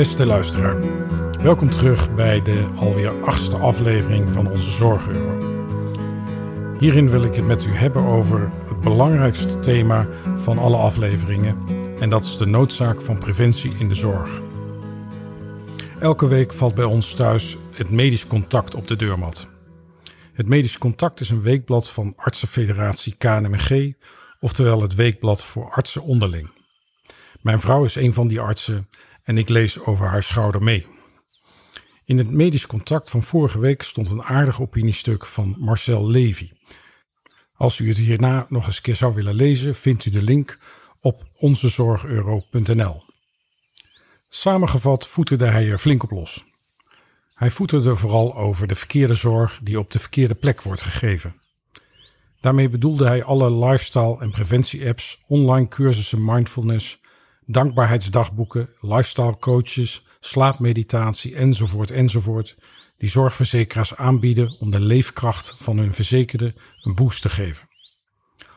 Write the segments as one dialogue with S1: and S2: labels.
S1: Beste luisteraar, welkom terug bij de alweer achtste aflevering van onze Zorgeuro. Hierin wil ik het met u hebben over het belangrijkste thema van alle afleveringen en dat is de noodzaak van preventie in de zorg. Elke week valt bij ons thuis het medisch contact op de deurmat. Het medisch contact is een weekblad van artsenfederatie KNMG, oftewel het weekblad voor artsen onderling. Mijn vrouw is een van die artsen en ik lees over haar schouder mee. In het medisch contact van vorige week stond een aardig opiniestuk van Marcel Levy. Als u het hierna nog eens keer zou willen lezen, vindt u de link op onzezorgeuro.nl. Samengevat voeterde hij er flink op los. Hij voeterde vooral over de verkeerde zorg die op de verkeerde plek wordt gegeven. Daarmee bedoelde hij alle lifestyle- en preventie-apps, online cursussen mindfulness, dankbaarheidsdagboeken, lifestyle coaches, slaapmeditatie enzovoort enzovoort, die zorgverzekeraars aanbieden om de leefkracht van hun verzekerde een boost te geven.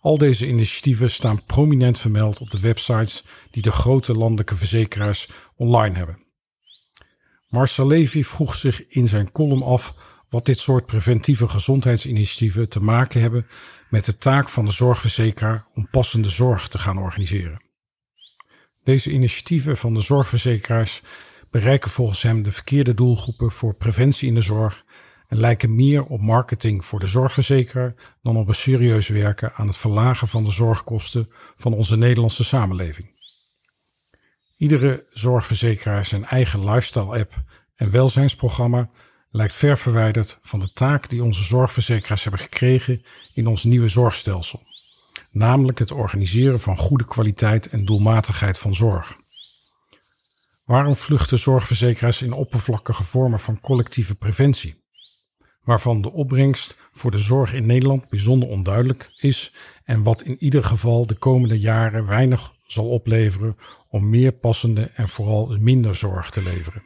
S1: Al deze initiatieven staan prominent vermeld op de websites die de grote landelijke verzekeraars online hebben. Marcel Levy vroeg zich in zijn column af wat dit soort preventieve gezondheidsinitiatieven te maken hebben met de taak van de zorgverzekeraar om passende zorg te gaan organiseren. Deze initiatieven van de zorgverzekeraars bereiken volgens hem de verkeerde doelgroepen voor preventie in de zorg en lijken meer op marketing voor de zorgverzekeraar dan op een serieus werken aan het verlagen van de zorgkosten van onze Nederlandse samenleving. Iedere zorgverzekeraar zijn eigen lifestyle-app en welzijnsprogramma lijkt ver verwijderd van de taak die onze zorgverzekeraars hebben gekregen in ons nieuwe zorgstelsel, namelijk het organiseren van goede kwaliteit en doelmatigheid van zorg. Waarom vluchten zorgverzekeraars in oppervlakkige vormen van collectieve preventie? Waarvan de opbrengst voor de zorg in Nederland bijzonder onduidelijk is en wat in ieder geval de komende jaren weinig zal opleveren om meer passende en vooral minder zorg te leveren.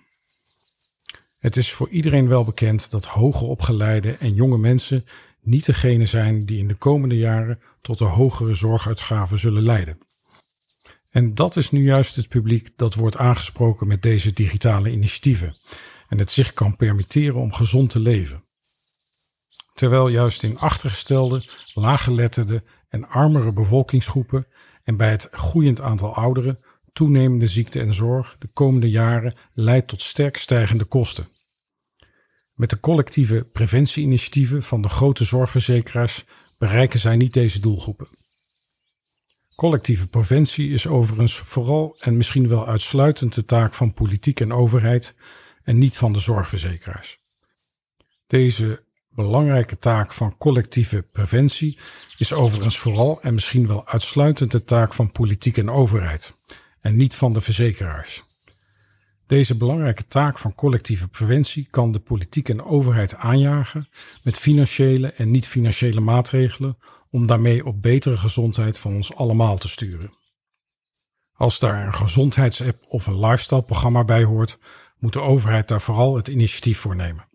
S1: Het is voor iedereen wel bekend dat hoger opgeleide en jonge mensen niet degene zijn die in de komende jaren tot de hogere zorguitgaven zullen leiden. En dat is nu juist het publiek dat wordt aangesproken met deze digitale initiatieven en het zich kan permitteren om gezond te leven. Terwijl juist in achtergestelde, laaggeletterde en armere bevolkingsgroepen en bij het groeiend aantal ouderen toenemende ziekte en zorg de komende jaren leidt tot sterk stijgende kosten. Met de collectieve preventieinitiatieven van de grote zorgverzekeraars bereiken zij niet deze doelgroepen. Collectieve preventie is overigens vooral en misschien wel uitsluitend de taak van politiek en overheid en niet van de zorgverzekeraars. Deze belangrijke taak van collectieve preventie is overigens vooral en misschien wel uitsluitend de taak van politiek en overheid en niet van de verzekeraars. Deze belangrijke taak van collectieve preventie kan de politiek en overheid aanjagen met financiële en niet-financiële maatregelen om daarmee op betere gezondheid van ons allemaal te sturen. Als daar een gezondheidsapp of een lifestyle-programma bij hoort, moet de overheid daar vooral het initiatief voor nemen.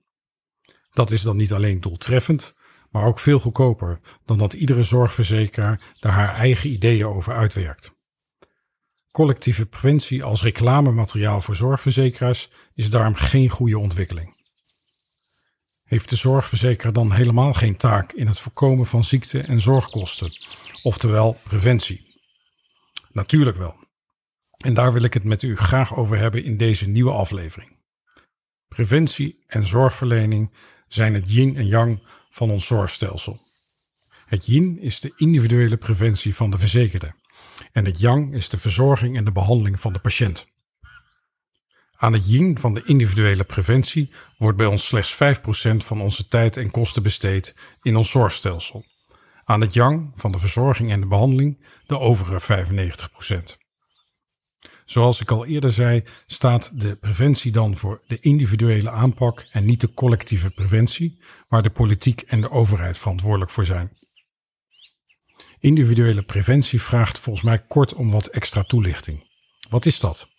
S1: Dat is dan niet alleen doeltreffend, maar ook veel goedkoper dan dat iedere zorgverzekeraar daar haar eigen ideeën over uitwerkt. Collectieve preventie als reclamemateriaal voor zorgverzekeraars is daarom geen goede ontwikkeling. Heeft de zorgverzekeraar dan helemaal geen taak in het voorkomen van ziekte en zorgkosten, oftewel preventie? Natuurlijk wel. En daar wil ik het met u graag over hebben in deze nieuwe aflevering. Preventie en zorgverlening zijn het yin en yang van ons zorgstelsel. Het yin is de individuele preventie van de verzekerde en het yang is de verzorging en de behandeling van de patiënt. Aan het yin van de individuele preventie wordt bij ons slechts 5% van onze tijd en kosten besteed in ons zorgstelsel. Aan het yang van de verzorging en de behandeling de overige 95%. Zoals ik al eerder zei, staat de preventie dan voor de individuele aanpak en niet de collectieve preventie, waar de politiek en de overheid verantwoordelijk voor zijn. Individuele preventie vraagt volgens mij kort om wat extra toelichting. Wat is dat?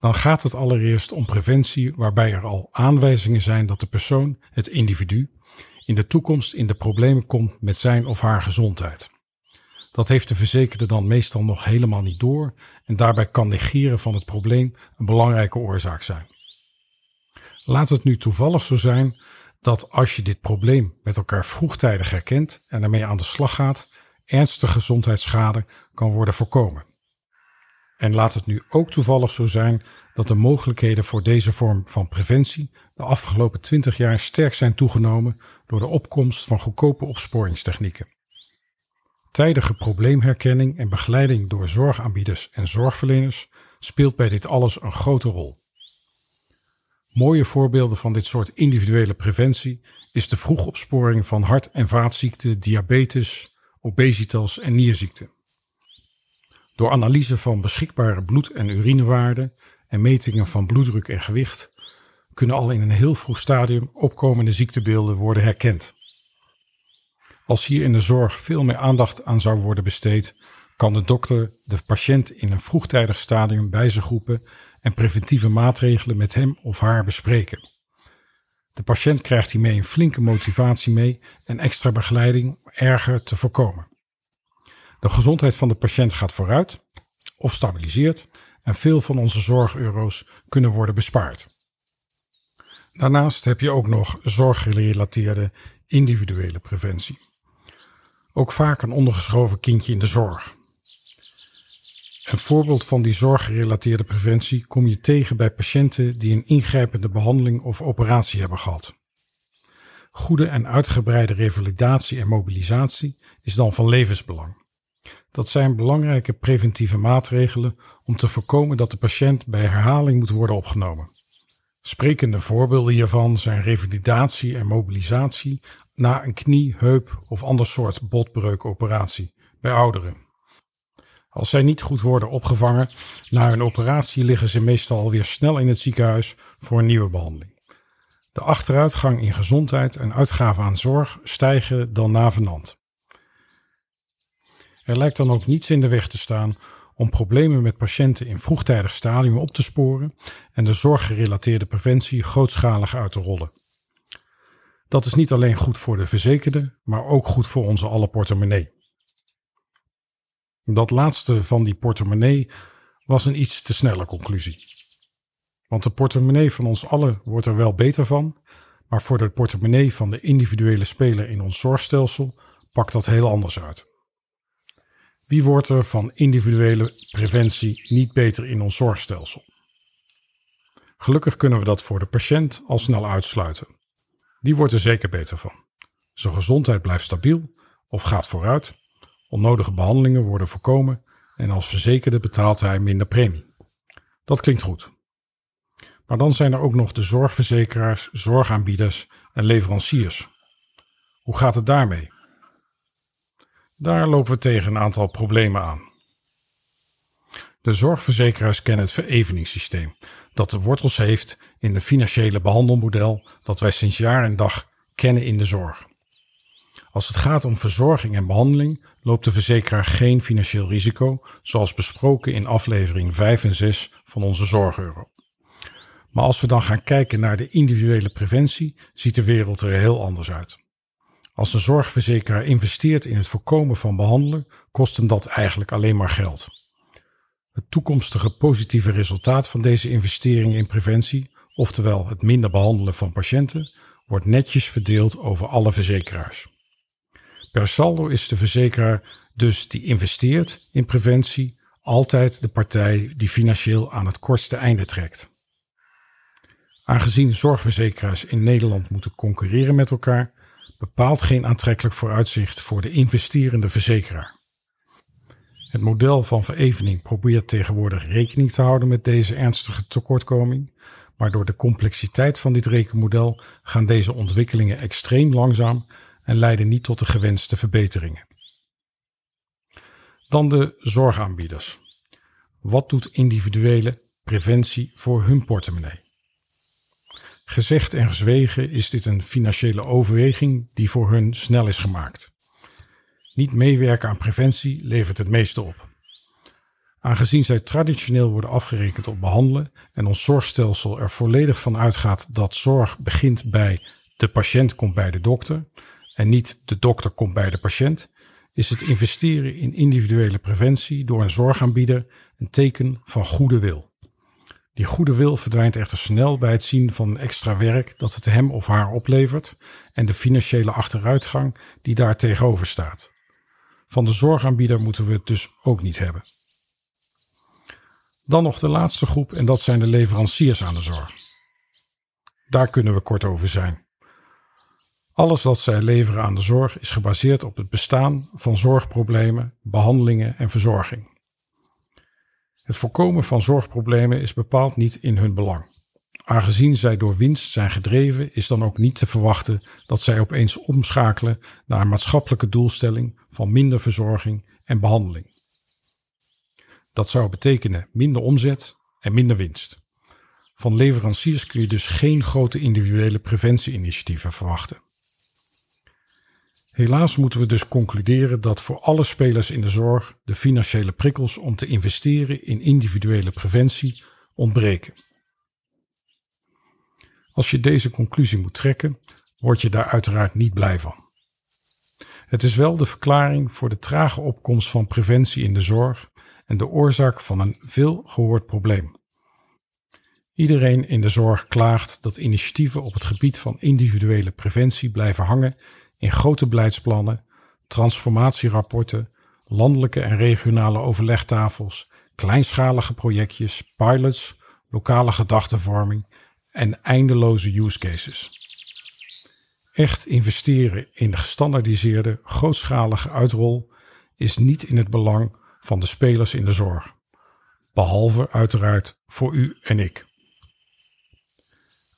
S1: Dan gaat het allereerst om preventie waarbij er al aanwijzingen zijn dat de persoon, het individu, in de toekomst in de problemen komt met zijn of haar gezondheid. Dat heeft de verzekerde dan meestal nog helemaal niet door en daarbij kan negeren van het probleem een belangrijke oorzaak zijn. Laat het nu toevallig zo zijn dat als je dit probleem met elkaar vroegtijdig herkent en ermee aan de slag gaat, ernstige gezondheidsschade kan worden voorkomen. En laat het nu ook toevallig zo zijn dat de mogelijkheden voor deze vorm van preventie de afgelopen 20 jaar sterk zijn toegenomen door de opkomst van goedkope opsporingstechnieken. Tijdige probleemherkenning en begeleiding door zorgaanbieders en zorgverleners speelt bij dit alles een grote rol. Mooie voorbeelden van dit soort individuele preventie is de vroegopsporing van hart- en vaatziekten, diabetes, obesitas en nierziekten. Door analyse van beschikbare bloed- en urinewaarden en metingen van bloeddruk en gewicht kunnen al in een heel vroeg stadium opkomende ziektebeelden worden herkend. Als hier in de zorg veel meer aandacht aan zou worden besteed, kan de dokter de patiënt in een vroegtijdig stadium bij zich roepen en preventieve maatregelen met hem of haar bespreken. De patiënt krijgt hiermee een flinke motivatie mee en extra begeleiding om erger te voorkomen. De gezondheid van de patiënt gaat vooruit of stabiliseert en veel van onze zorgeuro's kunnen worden bespaard. Daarnaast heb je ook nog zorggerelateerde individuele preventie. Ook vaak een ondergeschoven kindje in de zorg. Een voorbeeld van die zorggerelateerde preventie kom je tegen bij patiënten die een ingrijpende behandeling of operatie hebben gehad. Goede en uitgebreide revalidatie en mobilisatie is dan van levensbelang. Dat zijn belangrijke preventieve maatregelen om te voorkomen dat de patiënt bij herhaling moet worden opgenomen. Sprekende voorbeelden hiervan zijn revalidatie en mobilisatie na een knie, heup of ander soort botbreukoperatie bij ouderen. Als zij niet goed worden opgevangen na hun operatie liggen ze meestal weer snel in het ziekenhuis voor een nieuwe behandeling. De achteruitgang in gezondheid en uitgaven aan zorg stijgen dan navenant. Er lijkt dan ook niets in de weg te staan om problemen met patiënten in vroegtijdig stadium op te sporen en de zorggerelateerde preventie grootschalig uit te rollen. Dat is niet alleen goed voor de verzekerde, maar ook goed voor onze alle portemonnee. Dat laatste van die portemonnee was een iets te snelle conclusie. Want de portemonnee van ons allen wordt er wel beter van, maar voor de portemonnee van de individuele speler in ons zorgstelsel pakt dat heel anders uit. Wie wordt er van individuele preventie niet beter in ons zorgstelsel? Gelukkig kunnen we dat voor de patiënt al snel uitsluiten. Die wordt er zeker beter van. Zijn gezondheid blijft stabiel of gaat vooruit, onnodige behandelingen worden voorkomen en als verzekerde betaalt hij minder premie. Dat klinkt goed. Maar dan zijn er ook nog de zorgverzekeraars, zorgaanbieders en leveranciers. Hoe gaat het daarmee? Daar lopen we tegen een aantal problemen aan. De zorgverzekeraars kennen het vereveningssysteem, dat de wortels heeft in de financiële behandelmodel dat wij sinds jaar en dag kennen in de zorg. Als het gaat om verzorging en behandeling loopt de verzekeraar geen financieel risico, zoals besproken in aflevering 5 en 6 van onze Zorgeuro. Maar als we dan gaan kijken naar de individuele preventie, ziet de wereld er heel anders uit. Als een zorgverzekeraar investeert in het voorkomen van behandelen, kost hem dat eigenlijk alleen maar geld. Het toekomstige positieve resultaat van deze investeringen in preventie, oftewel het minder behandelen van patiënten, wordt netjes verdeeld over alle verzekeraars. Per saldo is de verzekeraar dus die investeert in preventie altijd de partij die financieel aan het kortste einde trekt. Aangezien zorgverzekeraars in Nederland moeten concurreren met elkaar, bepaalt geen aantrekkelijk vooruitzicht voor de investerende verzekeraar. Het model van verevening probeert tegenwoordig rekening te houden met deze ernstige tekortkoming, maar door de complexiteit van dit rekenmodel gaan deze ontwikkelingen extreem langzaam en leiden niet tot de gewenste verbeteringen. Dan de zorgaanbieders. Wat doet individuele preventie voor hun portemonnee? Gezegd en gezwegen is dit een financiële overweging die voor hun snel is gemaakt. Niet meewerken aan preventie levert het meeste op. Aangezien zij traditioneel worden afgerekend op behandelen en ons zorgstelsel er volledig van uitgaat dat zorg begint bij de patiënt komt bij de dokter en niet de dokter komt bij de patiënt, is het investeren in individuele preventie door een zorgaanbieder een teken van goede wil. Die goede wil verdwijnt echter snel bij het zien van extra werk dat het hem of haar oplevert en de financiële achteruitgang die daar tegenover staat. Van de zorgaanbieder moeten we het dus ook niet hebben. Dan nog de laatste groep en dat zijn de leveranciers aan de zorg. Daar kunnen we kort over zijn. Alles wat zij leveren aan de zorg is gebaseerd op het bestaan van zorgproblemen, behandelingen en verzorging. Het voorkomen van zorgproblemen is bepaald niet in hun belang. Aangezien zij door winst zijn gedreven, is dan ook niet te verwachten dat zij opeens omschakelen naar een maatschappelijke doelstelling van minder verzorging en behandeling. Dat zou betekenen minder omzet en minder winst. Van leveranciers kun je dus geen grote individuele preventieinitiatieven verwachten. Helaas moeten we dus concluderen dat voor alle spelers in de zorg de financiële prikkels om te investeren in individuele preventie ontbreken. Als je deze conclusie moet trekken, word je daar uiteraard niet blij van. Het is wel de verklaring voor de trage opkomst van preventie in de zorg en de oorzaak van een veel gehoord probleem. Iedereen in de zorg klaagt dat initiatieven op het gebied van individuele preventie blijven hangen in grote beleidsplannen, transformatierapporten, landelijke en regionale overlegtafels, kleinschalige projectjes, pilots, lokale gedachtenvorming en eindeloze use cases. Echt investeren in de gestandardiseerde, grootschalige uitrol is niet in het belang van de spelers in de zorg. Behalve uiteraard voor u en ik.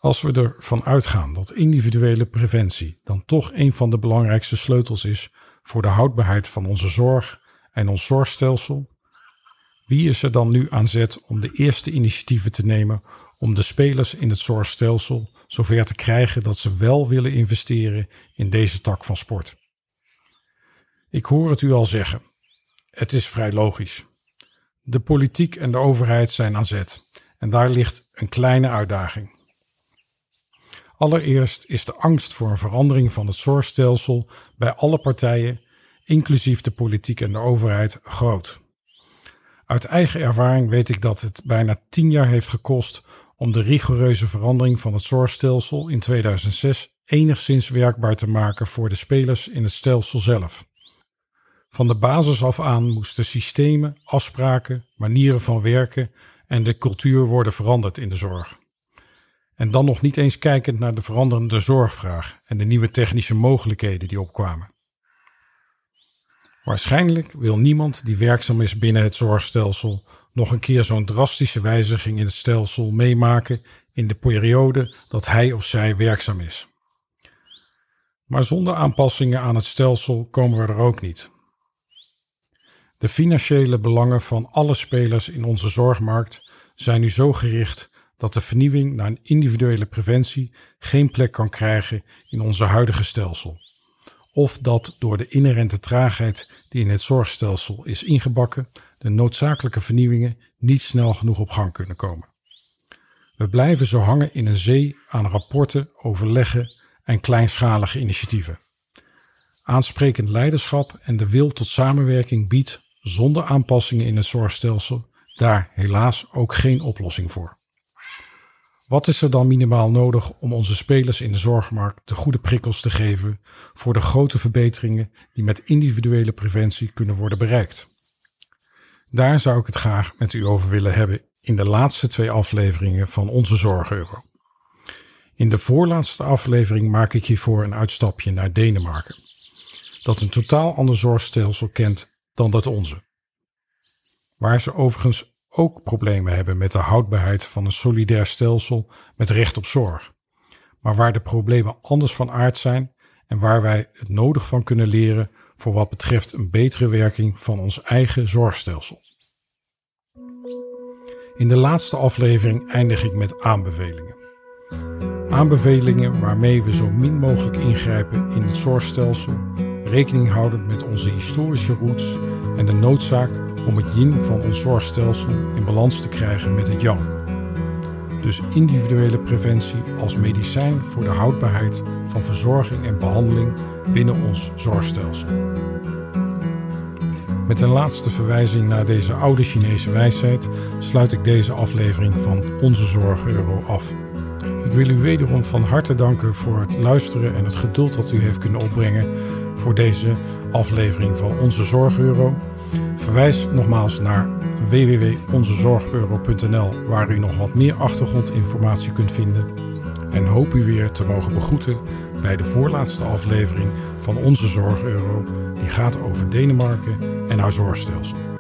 S1: Als we ervan uitgaan dat individuele preventie dan toch een van de belangrijkste sleutels is voor de houdbaarheid van onze zorg en ons zorgstelsel, wie is er dan nu aan zet om de eerste initiatieven te nemen om de spelers in het zorgstelsel zover te krijgen dat ze wel willen investeren in deze tak van sport? Ik hoor het u al zeggen. Het is vrij logisch. De politiek en de overheid zijn aan zet en daar ligt een kleine uitdaging. Allereerst is de angst voor een verandering van het zorgstelsel bij alle partijen, inclusief de politiek en de overheid, groot. Uit eigen ervaring weet ik dat het bijna tien jaar heeft gekost om de rigoureuze verandering van het zorgstelsel in 2006 enigszins werkbaar te maken voor de spelers in het stelsel zelf. Van de basis af aan moesten systemen, afspraken, manieren van werken en de cultuur worden veranderd in de zorg. En dan nog niet eens kijkend naar de veranderende zorgvraag en de nieuwe technische mogelijkheden die opkwamen. Waarschijnlijk wil niemand die werkzaam is binnen het zorgstelsel nog een keer zo'n drastische wijziging in het stelsel meemaken in de periode dat hij of zij werkzaam is. Maar zonder aanpassingen aan het stelsel komen we er ook niet. De financiële belangen van alle spelers in onze zorgmarkt zijn nu zo gericht dat de vernieuwing naar een individuele preventie geen plek kan krijgen in onze huidige stelsel. Of dat door de inherente traagheid die in het zorgstelsel is ingebakken, de noodzakelijke vernieuwingen niet snel genoeg op gang kunnen komen. We blijven zo hangen in een zee aan rapporten, overleggen en kleinschalige initiatieven. Aansprekend leiderschap en de wil tot samenwerking biedt, zonder aanpassingen in het zorgstelsel, daar helaas ook geen oplossing voor. Wat is er dan minimaal nodig om onze spelers in de zorgmarkt de goede prikkels te geven voor de grote verbeteringen die met individuele preventie kunnen worden bereikt? Daar zou ik het graag met u over willen hebben in de laatste twee afleveringen van onze Zorgeuro. In de voorlaatste aflevering maak ik hiervoor een uitstapje naar Denemarken, dat een totaal ander zorgstelsel kent dan dat onze. Waar ze overigens ook problemen hebben met de houdbaarheid van een solidair stelsel met recht op zorg. Maar waar de problemen anders van aard zijn en waar wij het nodig van kunnen leren voor wat betreft een betere werking van ons eigen zorgstelsel. In de laatste aflevering eindig ik met aanbevelingen. Aanbevelingen waarmee we zo min mogelijk ingrijpen in het zorgstelsel, rekening houdend met onze historische roots en de noodzaak om het yin van ons zorgstelsel in balans te krijgen met het yang. Dus individuele preventie als medicijn voor de houdbaarheid van verzorging en behandeling binnen ons zorgstelsel. Met een laatste verwijzing naar deze oude Chinese wijsheid sluit ik deze aflevering van Onze Zorg Euro af. Ik wil u wederom van harte danken voor het luisteren en het geduld dat u heeft kunnen opbrengen voor deze aflevering van Onze Zorg Euro. Verwijs nogmaals naar www.onzezorgeuro.nl waar u nog wat meer achtergrondinformatie kunt vinden. En hoop u weer te mogen begroeten bij de voorlaatste aflevering van Onze Zorg Euro, die gaat over Denemarken en haar zorgstelsel.